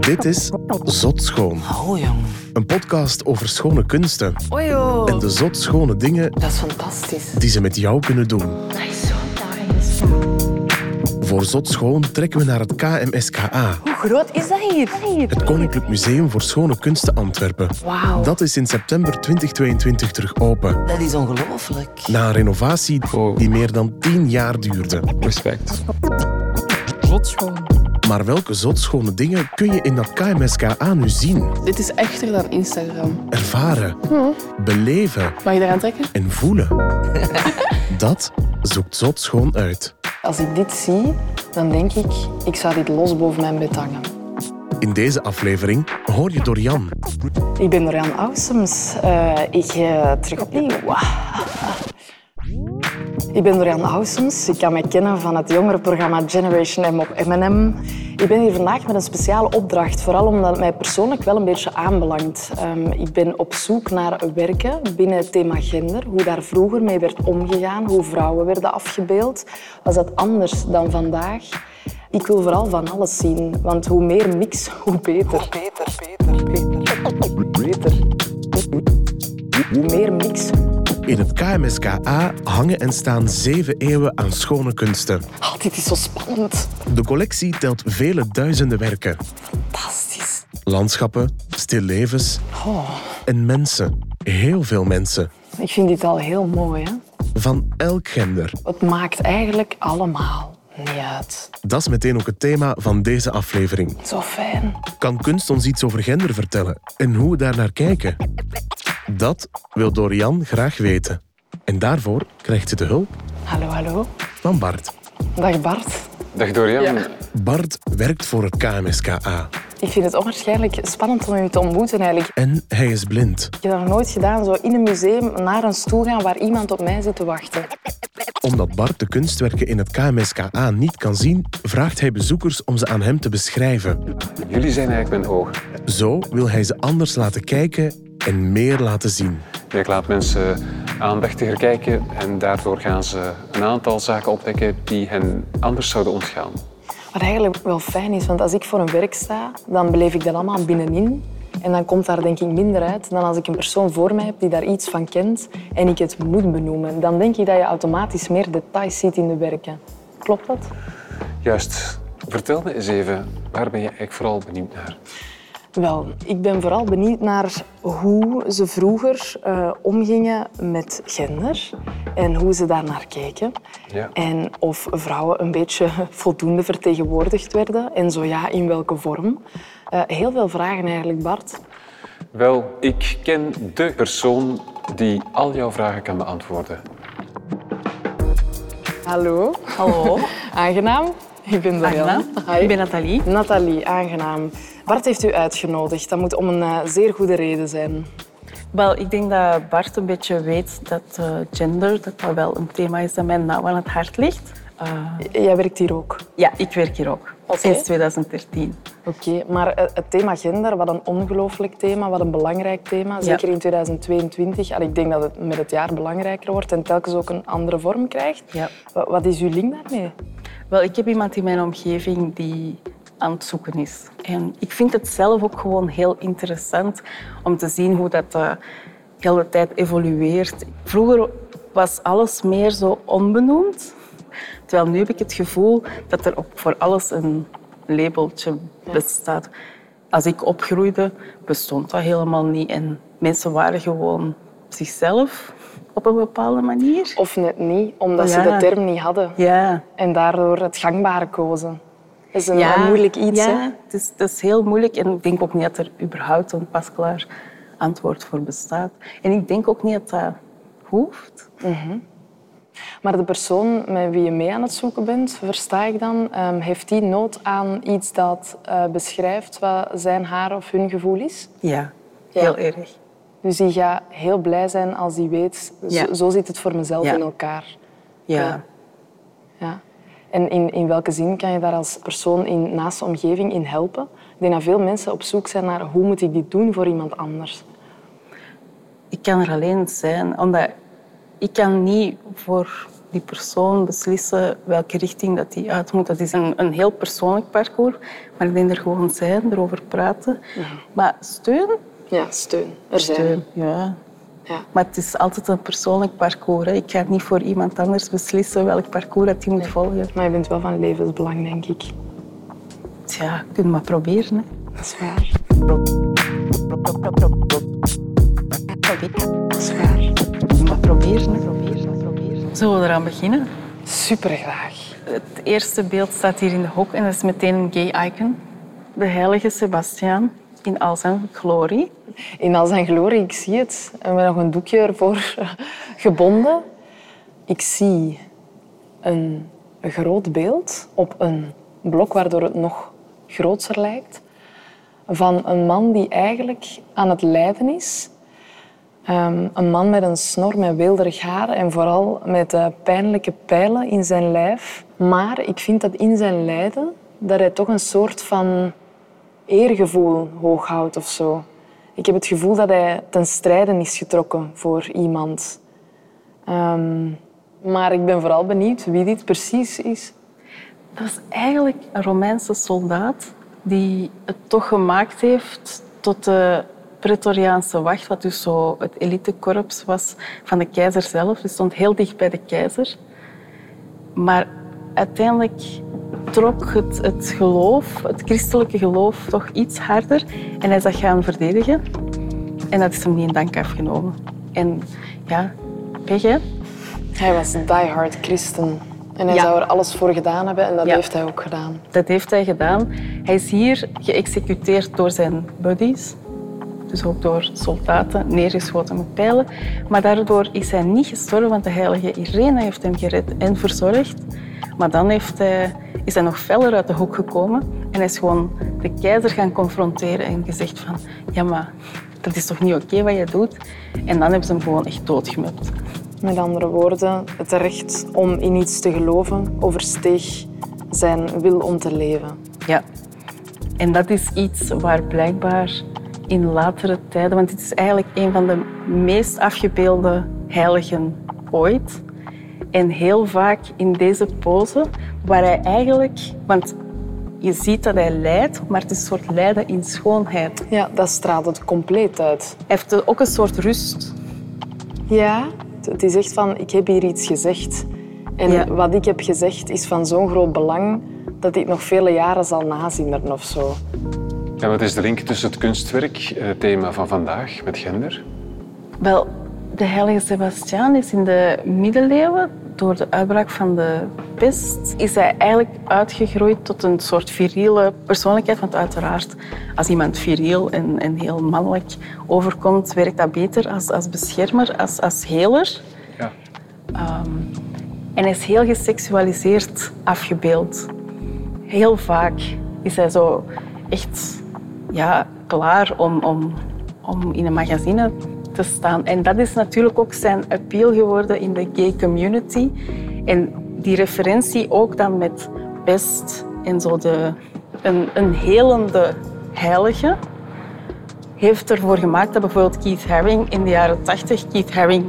Dit is Zot Schoon, Oh, jong. een podcast over schone kunsten Oei, en de zot schone dingen Dat is fantastisch. die ze met jou kunnen doen. Dat is zo nice. Voor Zot Schoon trekken we naar het KMSKA, Hoe groot is dat hier? het Koninklijk Museum voor Schone Kunsten Antwerpen. Wauw. Dat is in september 2022 terug open. Dat is ongelooflijk. Na een renovatie die meer dan 10 jaar duurde. Respect. Zotschoon. Maar welke zotschone dingen kun je in dat KMSKA nu zien, Dit is echter dan Instagram. ervaren, beleven Mag je daaraan trekken? en voelen? Dat zoekt Zot Schoon uit. Als ik dit zie, dan denk ik, ik zou dit los boven mijn bed hangen. In deze aflevering hoor je Dorian, Ik ben Dorian Ausums. Eh, ik uh, terug opnieuw. Ik ben Dorian Ausums. Ik kan mij kennen van het jongerenprogramma Generation M op M&M. Ik ben hier vandaag met een speciale opdracht, vooral omdat het mij persoonlijk wel een beetje aanbelangt. Um, ik ben op zoek naar werken binnen het thema gender, hoe daar vroeger mee werd omgegaan, hoe vrouwen werden afgebeeld. Was dat anders dan vandaag? Ik wil vooral van alles zien, want hoe meer mix, hoe beter. Beter, beter, beter. Beter. Hoe meer mix. In het KMSKA hangen en staan zeven eeuwen aan schone kunsten. Oh, dit is zo spannend. De collectie telt vele duizenden werken. Fantastisch. Landschappen, stillevens Oh, en mensen. Heel veel mensen. ik vind dit al heel mooi. Hè? Van elk gender. Het maakt eigenlijk allemaal niet uit. Dat is meteen ook het thema van deze aflevering. Zo fijn. Kan kunst ons iets over gender vertellen en hoe we daar naar kijken? Dat wil Dorian graag weten. En daarvoor krijgt ze de hulp Hallo, hallo. van Bart. Dag Bart. Dag Dorian. Ja. Bart werkt voor het KMSKA Ik vind het onwaarschijnlijk spannend om u te ontmoeten eigenlijk. en hij is blind. Ik heb dat nog nooit gedaan, zo in een museum naar een stoel gaan waar iemand op mij zit te wachten. Omdat Bart de kunstwerken in het KMSKA niet kan zien, vraagt hij bezoekers om ze aan hem te beschrijven. Jullie zijn eigenlijk mijn ogen. Zo wil hij ze anders laten kijken en meer laten zien. Ik laat mensen aandachtiger kijken en daardoor gaan ze een aantal zaken ontdekken die hen anders zouden ontgaan. Wat eigenlijk wel fijn is, want als ik voor een werk sta, dan beleef ik dat allemaal binnenin. En dan komt daar denk ik minder uit dan als ik een persoon voor mij heb die daar iets van kent en ik het moet benoemen. Dan denk ik dat je automatisch meer details ziet in de werken. Klopt dat? Juist. Vertel me eens even, waar ben je eigenlijk vooral benieuwd naar? Wel, ik ben vooral benieuwd naar hoe ze vroeger eh, omgingen met gender en hoe ze daar naar keken. Ja. En of vrouwen een beetje voldoende vertegenwoordigd werden en zo ja, in welke vorm. Eh, heel veel vragen eigenlijk, Bart. Wel, ik ken de persoon die al jouw vragen kan beantwoorden. Hallo. Hallo, Aangenaam. Ik ben Dorian. Hi. ik ben Nathalie. Nathalie, aangenaam. Bart heeft u uitgenodigd. Dat moet om een eh, zeer goede reden zijn. Wel, ik denk dat Bart een beetje weet dat eh, gender dat dat wel een thema is dat mij nauw aan het hart ligt. Eh, Jij werkt hier ook. ja, ik werk hier ook, Oké. sinds 2013. Oké, maar het thema gender, wat een ongelooflijk thema, wat een belangrijk thema. Zeker in 2022. Allee, ik denk dat het met het jaar belangrijker wordt en telkens ook een andere vorm krijgt. Ja. Wa- Wat is uw link daarmee? Wel, ik heb iemand in mijn omgeving die aan het zoeken is. En ik vind het zelf ook gewoon heel interessant om te zien hoe dat eh, de hele tijd evolueert. Vroeger was alles meer zo onbenoemd. Terwijl nu heb ik het gevoel dat er op voor alles een labeltje bestaat. Als ik opgroeide, bestond dat helemaal niet. En mensen waren gewoon zichzelf op een bepaalde manier. Of net niet, omdat ze Ja. de term niet hadden. Ja, En daardoor het gangbare kozen. Dat is een een moeilijk iets, ja, hè? Het is, het is heel moeilijk en ik denk ook niet dat er überhaupt een pasklaar antwoord voor bestaat. En ik denk ook niet dat dat hoeft. Maar de persoon met wie je mee aan het zoeken bent, versta ik dan, ehm, heeft die nood aan iets dat eh, beschrijft wat zijn, haar of hun gevoel is? Ja, Ja. heel erg. Dus die gaat heel blij zijn als die weet, Ja. zo, zo zit het voor mezelf Ja. in elkaar. Ja. Ja. Ja. En in, in welke zin kan je daar als persoon in, naast de omgeving in helpen? Ik denk dat veel mensen op zoek zijn naar hoe moet ik dit doen voor iemand anders. Ik kan er alleen zijn, omdat ik kan niet voor die persoon beslissen welke richting dat die uit moet. Dat is een, een heel persoonlijk parcours, maar ik denk er gewoon zijn, erover praten. Maar steun? Ja, steun. Er zijn. Steun, ja. Ja. Maar het is altijd een persoonlijk parcours. Hè. Ik ga niet voor iemand anders beslissen welk parcours dat hij moet volgen. Maar je bent wel van levensbelang, denk ik. Tja, kun je maar proberen. Hè. Dat is waar. Dat is waar. Maar proberen. Proberen, proberen. Zullen we eraan beginnen? Super graag. Het eerste beeld staat hier in de hoek en dat is meteen een gay icon. De heilige Sebastiaan in al zijn glorie. In al zijn glorie, ik zie het. We nog een doekje ervoor gebonden. Ik zie een groot beeld op een blok, waardoor het nog groter lijkt, van een man die eigenlijk aan het lijden is. Ehm, een man met een snor met weelderig haar en vooral met eh, pijnlijke pijlen in zijn lijf. Maar ik vind dat in zijn lijden dat hij toch een soort van eergevoel hoog houdt of zo. Ik heb het gevoel dat hij ten strijde is getrokken voor iemand. Ehm, maar ik ben vooral benieuwd wie dit precies is. Dat is eigenlijk een Romeinse soldaat die het toch gemaakt heeft tot de Pretoriaanse wacht, wat dus zo het elitekorps was van de keizer zelf. Die stond heel dicht bij de keizer. Maar uiteindelijk trok het, het geloof, het christelijke geloof, toch iets harder. En hij is dat gaan verdedigen. En dat is hem niet in dank afgenomen. En ja, pech hè? Hij was diehard christen. En hij Ja. zou er alles voor gedaan hebben en dat Ja. heeft hij ook gedaan. Dat heeft hij gedaan. Hij is hier geëxecuteerd door zijn buddies. Dus ook door soldaten, neergeschoten met pijlen. Maar daardoor is hij niet gestorven, want de heilige Irene heeft hem gered en verzorgd. Maar dan heeft hij, is hij nog feller uit de hoek gekomen en hij is gewoon de keizer gaan confronteren en gezegd van ja, maar dat is toch niet oké wat je doet? En dan hebben ze hem gewoon echt doodgemupt. Met andere woorden, het recht om in iets te geloven oversteeg zijn wil om te leven. Ja. En dat is iets waar blijkbaar in latere tijden, want het is eigenlijk een van de meest afgebeelde heiligen ooit. En heel vaak in deze pose, waar hij eigenlijk, want je ziet dat hij lijdt, maar het is een soort lijden in schoonheid. Hij Ja, dat straalt het compleet uit. heeft ook een soort rust. Ja, het is echt van, ik heb hier iets gezegd. En Ja. wat ik heb gezegd is van zo'n groot belang dat ik nog vele jaren zal nazinderen of zo. Ja, wat is de link tussen het kunstwerk, eh, het thema van vandaag, met gender? Wel, de heilige Sebastiaan is in de middeleeuwen, door de uitbraak van de pest, is hij eigenlijk uitgegroeid tot een soort viriele persoonlijkheid. Want uiteraard, als iemand viriel en, en heel mannelijk overkomt, werkt dat beter als, als beschermer, als, als heler. Ja. En hij is heel geseksualiseerd afgebeeld. Heel vaak is hij zo echt ja, klaar om, om, om in een magazine te staan. En dat is natuurlijk ook zijn appeal geworden in de gay community. En die referentie ook dan met pest en zo de, een, een helende heilige heeft ervoor gemaakt dat bijvoorbeeld Keith Haring in de jaren 80, Keith Haring,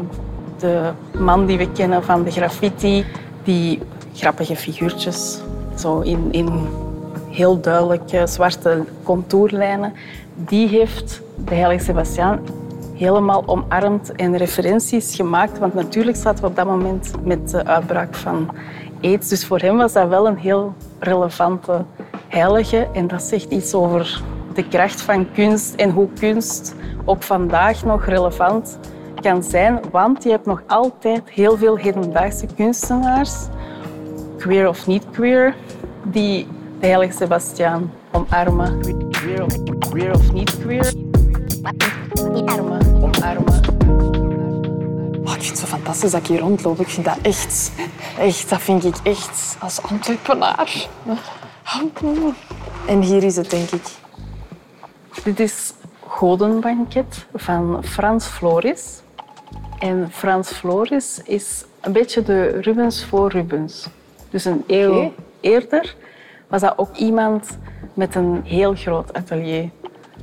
de man die we kennen van de graffiti, die grappige figuurtjes, zo in, in heel duidelijke zwarte contourlijnen, die heeft de heilige Sebastiaan helemaal omarmd en referenties gemaakt. Want natuurlijk zaten we op dat moment met de uitbraak van aids. Dus voor hem was dat wel een heel relevante heilige. En dat zegt iets over de kracht van kunst en hoe kunst ook vandaag nog relevant kan zijn. Want je hebt nog altijd heel veel hedendaagse kunstenaars, queer of niet queer, die heilige Sebastiaan omarmen. Queer of, queer of niet queer. Omarmen, omarmen. Oh, ik vind het zo fantastisch dat ik hier rondloop. Ik vind dat echt, echt, dat vind ik echt als Antwerpenaar. En hier is het, denk ik. Dit is Godenbanket van Frans Floris. En Frans Floris is een beetje de Rubens voor Rubens. Dus een eeuw eerder was dat ook iemand met een heel groot atelier.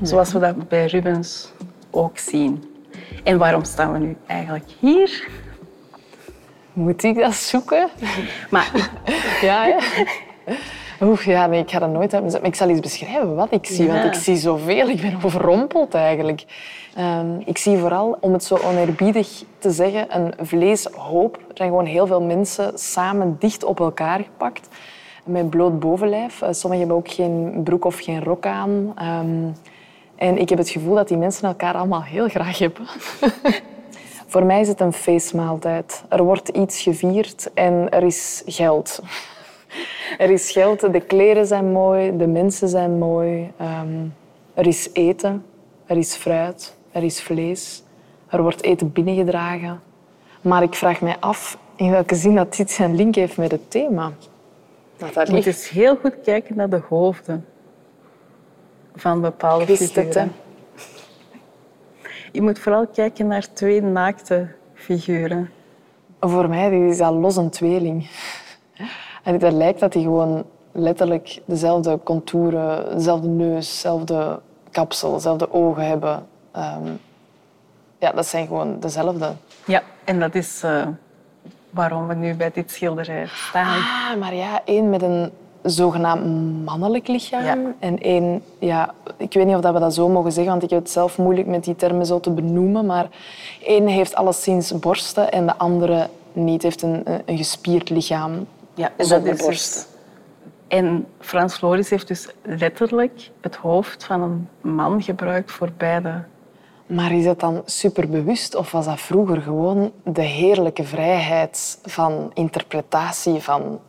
Zoals we dat bij Rubens ook zien. En waarom staan we nu eigenlijk hier? Moet ik dat zoeken? Maar Ja, hè? Oeh, ja, nee, ik ga dat nooit uit mezelf- Ik zal eens beschrijven wat ik zie, Ja. want ik zie zoveel. Ik ben overrompeld eigenlijk. Ehm, ik zie vooral, om het zo oneerbiedig te zeggen, een vleeshoop. Er zijn gewoon heel veel mensen samen dicht op elkaar gepakt. Met bloot bovenlijf. Eh, Sommigen hebben ook geen broek of geen rok aan. Ehm, en ik heb het gevoel dat die mensen elkaar allemaal heel graag hebben. Voor mij is het een feestmaaltijd. Er wordt iets gevierd en er is geld. Er is geld, de kleren zijn mooi, de mensen zijn mooi. ehm, er is eten, er is fruit, er is vlees. Er wordt eten binnengedragen. Maar ik vraag mij af in welke zin dat dit zijn link heeft met het thema. Je Nathalie, moet eens heel goed kijken naar de hoofden van bepaalde Ik wist het, figuren. Je moet vooral kijken naar twee naakte figuren. voor mij is dat los een tweeling. En het lijkt dat die gewoon letterlijk dezelfde contouren, dezelfde neus, dezelfde kapsel, dezelfde ogen hebben. Ehm, ja, dat zijn gewoon dezelfde. Ja, en dat is eh, waarom we nu bij dit schilderij staan. Ah, maar ja, één met een zogenaamd mannelijk lichaam Ja. en één, ja, ik weet niet of dat we dat zo mogen zeggen, want ik heb het zelf moeilijk met die termen zo te benoemen, maar één heeft alleszins borsten en de andere niet, heeft een, een- gespierd lichaam Ja, zonder is borsten. dus- En Frans Floris heeft dus letterlijk het hoofd van een man gebruikt voor beide. Maar is dat dan superbewust of was dat vroeger gewoon de heerlijke vrijheid van interpretatie van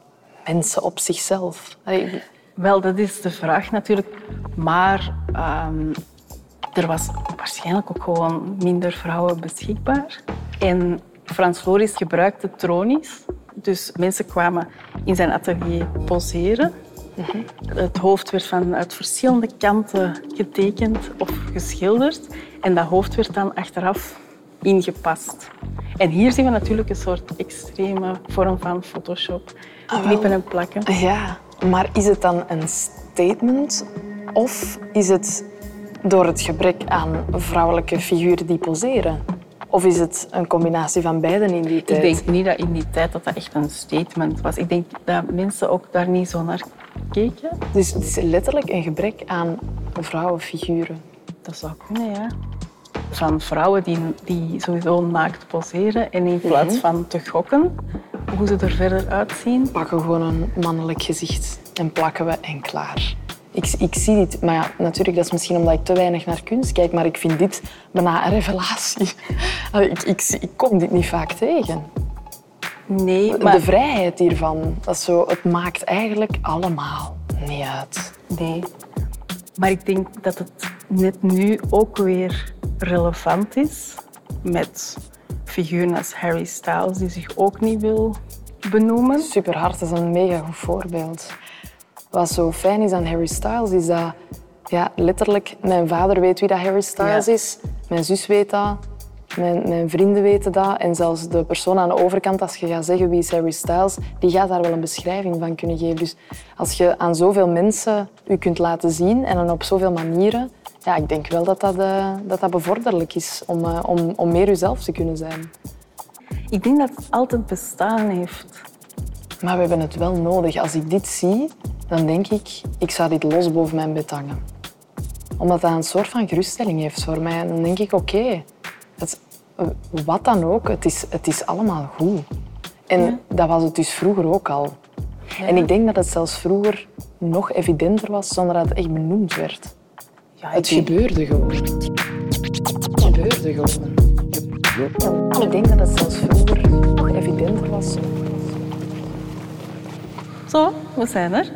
mensen op zichzelf? Wel, dat is de vraag natuurlijk. Maar ehm, er was waarschijnlijk ook gewoon minder vrouwen beschikbaar. En Frans Floris gebruikte tronies. Dus mensen kwamen in zijn atelier poseren. Het hoofd werd vanuit verschillende kanten getekend of geschilderd. En dat hoofd werd dan achteraf ingepast. En hier zien we natuurlijk een soort extreme vorm van Photoshop. Knippen en plakken. Ja, maar is het dan een statement of is het door het gebrek aan vrouwelijke figuren die poseren? Of is het een combinatie van beiden in die tijd? Ik denk niet dat in die tijd dat dat echt een statement was. Ik denk dat mensen ook daar niet zo naar keken. Dus het is letterlijk een gebrek aan vrouwenfiguren. Dat zou kunnen, ja. Van vrouwen die, die sowieso naakt poseren en in plaats van te gokken hoe ze er verder uitzien. pakken gewoon een mannelijk gezicht en plakken we en klaar. Ik, ik zie dit, maar ja, natuurlijk, dat is misschien omdat ik te weinig naar kunst kijk, maar ik vind dit bijna een revelatie. Ik, ik, ik kom dit niet vaak tegen. Nee, De maar vrijheid hiervan, dat zo, het maakt eigenlijk allemaal niet uit. Nee. Maar ik denk dat het net nu ook weer relevant is met figuren als Harry Styles, die zich ook niet wil benoemen. Superhard is een mega goed voorbeeld. Wat zo fijn is aan Harry Styles, is dat ja, letterlijk mijn vader weet wie dat Harry Styles Ja. is, mijn zus weet dat, mijn, mijn vrienden weten dat en zelfs de persoon aan de overkant, als je gaat zeggen wie is Harry Styles, die gaat daar wel een beschrijving van kunnen geven. Dus als je aan zoveel mensen je kunt laten zien en dan op zoveel manieren, ja, ik denk wel dat dat, eh, dat, dat bevorderlijk is om, eh, om, om meer jezelf te kunnen zijn. Ik denk dat het altijd bestaan heeft. Maar we hebben het wel nodig. Als ik dit zie, dan denk ik, ik zou dit los boven mijn bed hangen. Omdat dat een soort van geruststelling heeft voor mij. En dan denk ik, oké, het- wat dan ook, het is, het is allemaal goed. En dat was het dus vroeger ook al. En ik denk dat het zelfs vroeger nog evidenter was zonder dat het echt benoemd werd. Ja, Het denk- gebeurde gewoon. Het gebeurde gewoon. Ik denk dat het zelfs vroeger nog evidenter was. Zo, we zijn er.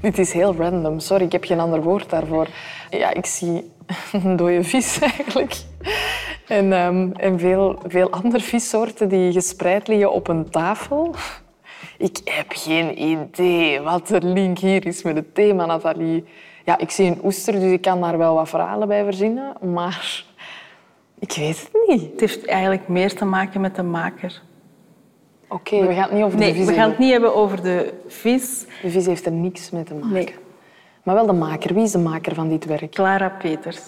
Dit is heel random. Sorry, ik heb geen ander woord daarvoor. Ja, ik zie een dode vis eigenlijk. En, ehm, en veel, veel andere vissoorten die gespreid liggen op een tafel. Ik heb geen idee wat de link hier is met het thema, Nathalie. Ja, ik zie een oester, dus ik kan daar wel wat verhalen bij verzinnen. Maar ik weet het niet. Het heeft eigenlijk meer te maken met de maker. Oké, we gaan het niet over de Nee, vis we gaan het niet hebben over de vis. De vis heeft er niks mee te maken. Nee. Maar wel de maker. Wie is de maker van dit werk? Clara Peters.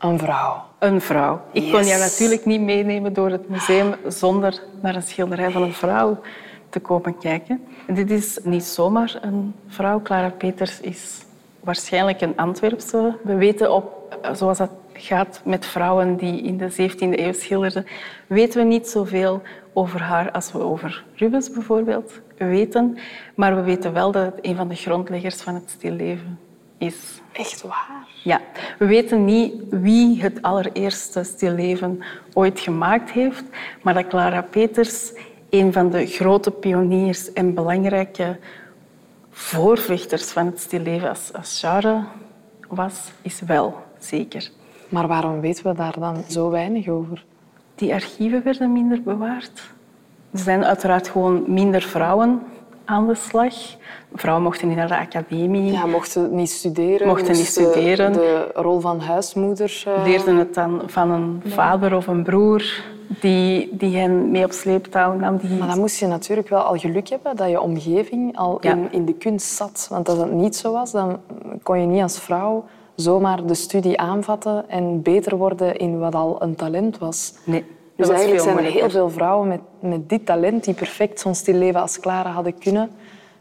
Een vrouw. Een vrouw. Ik kon jou natuurlijk niet meenemen door het museum zonder naar een schilderij van een vrouw te komen kijken. En dit is niet zomaar een vrouw. Clara Peters is waarschijnlijk een Antwerpse. We weten op, zoals dat gaat met vrouwen die in de 17e eeuw schilderden, weten we niet zoveel over haar als we over Rubens bijvoorbeeld weten. Maar we weten wel dat het een van de grondleggers van het stilleven is. Echt waar? Ja, we weten niet wie het allereerste stilleven ooit gemaakt heeft, maar dat Clara Peters een van de grote pioniers en belangrijke voorvechters van het stilleven als, als genre was, is wel zeker. Maar waarom weten we daar dan zo weinig over? Die archieven werden minder bewaard. Er zijn uiteraard gewoon minder vrouwen aan de slag. Vrouwen mochten niet naar de academie. Ja, mochten niet studeren. Mochten niet studeren. De rol van huismoeder... eh, leerden het dan van een vader of een broer die, die hen mee op sleeptouw nam. Die... Maar dan moest je natuurlijk wel al geluk hebben dat je omgeving al Ja. in, in de kunst zat. Want als dat niet zo was, dan kon je niet als vrouw zomaar de studie aanvatten en beter worden in wat al een talent was. Nee, Dus eigenlijk zijn er heel veel vrouwen met, met dit talent die perfect zo'n stilleven als Clara hadden kunnen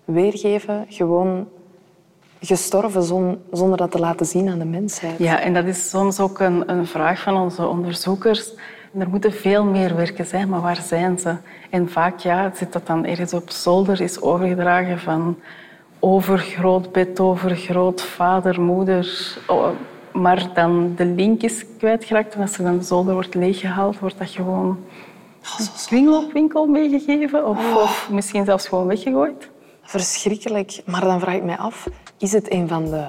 weergeven, gewoon gestorven zon- zonder dat te laten zien aan de mensheid. Ja, en dat is soms ook een, een vraag van onze onderzoekers. Er moeten veel meer werken zijn, maar waar zijn ze? En vaak ja, zit dat dan ergens op zolder, is overgedragen van overgroot, overgrootvader, moeder. Oh, maar dan de link is kwijtgeraakt en als er dan de zolder wordt leeggehaald, wordt dat gewoon een kringloopwinkel meegegeven of, of misschien zelfs gewoon weggegooid. Verschrikkelijk. Maar dan vraag ik mij af, is het een van de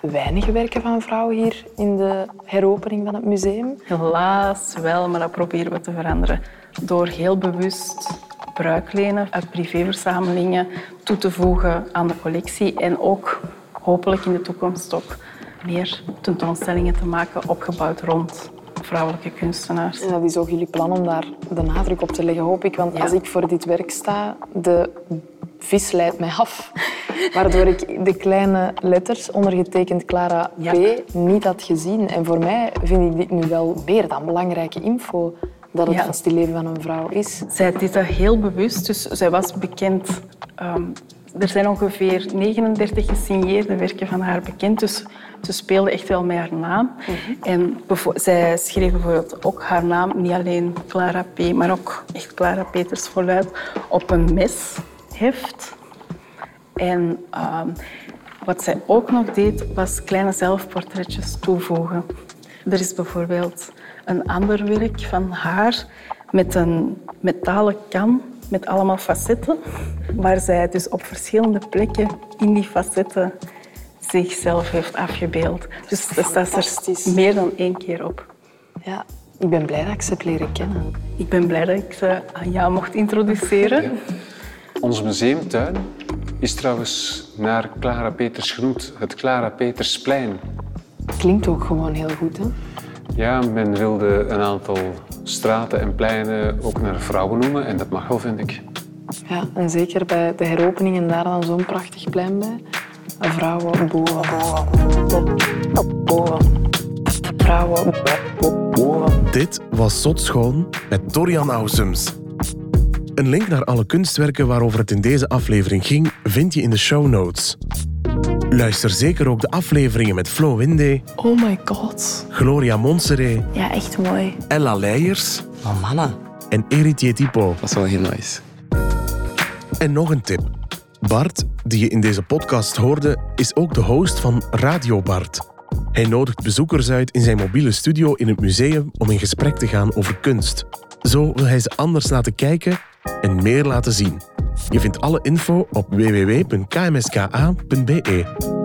weinige werken van vrouwen hier in de heropening van het museum? Helaas wel, maar dat proberen we te veranderen. Door heel bewust bruiklenen uit privéverzamelingen toe te voegen aan de collectie. En ook hopelijk in de toekomst ook meer tentoonstellingen te maken opgebouwd rond vrouwelijke kunstenaars. En dat is ook jullie plan om daar de nadruk op te leggen, hoop ik. Want Ja. als ik voor dit werk sta, de vis leidt mij af. Waardoor ik de kleine letters, ondergetekend Clara P, Ja. niet had gezien. En voor mij vind ik dit nu wel meer dan belangrijke info. Dat het Ja. stilleven van een vrouw is. Zij deed dat heel bewust, dus zij was bekend. ehm, er zijn ongeveer 39 gesigneerde werken van haar bekend, dus ze speelde echt wel met haar naam. En bevo- zij schreef bijvoorbeeld ook haar naam, niet alleen Clara P., maar ook echt Clara Peters voluit, op een mesheft. En ehm, wat zij ook nog deed, was kleine zelfportretjes toevoegen. Er is bijvoorbeeld een ander werk van haar met een metalen kan met allemaal facetten, waar zij dus op verschillende plekken in die facetten zichzelf heeft afgebeeld. Dus dat staat er meer dan één keer op. Ja, ik ben blij dat ik ze heb leren kennen. Ik ben blij dat ik ze aan jou mocht introduceren. Onze museumtuin is trouwens naar Clara Peters genoemd, het Clara Petersplein. Klinkt ook gewoon heel goed, hè? Ja, men wilde een aantal straten en pleinen ook naar vrouwen noemen en dat mag wel, vind ik. Ja, en zeker bij de heropening en daar dan zo'n prachtig plein bij. Vrouwen, boven. Vrouwen, boven. Dit was Zot Schoon met Dorian Ausums. Een link naar alle kunstwerken waarover het in deze aflevering ging, vind je in de show notes. Luister zeker ook de afleveringen met Flo Winde, Oh my god. Gloria Monseré, Ja, echt mooi. Ella Leijers Maar mannen, en Eritier Tipo. dat is wel heel nice. En nog een tip. Bart, die je in deze podcast hoorde, is ook de host van Radio Bart. Hij nodigt bezoekers uit in zijn mobiele studio in het museum om in gesprek te gaan over kunst. Zo wil hij ze anders laten kijken en meer laten zien. Je vindt alle info op www.kmska.be.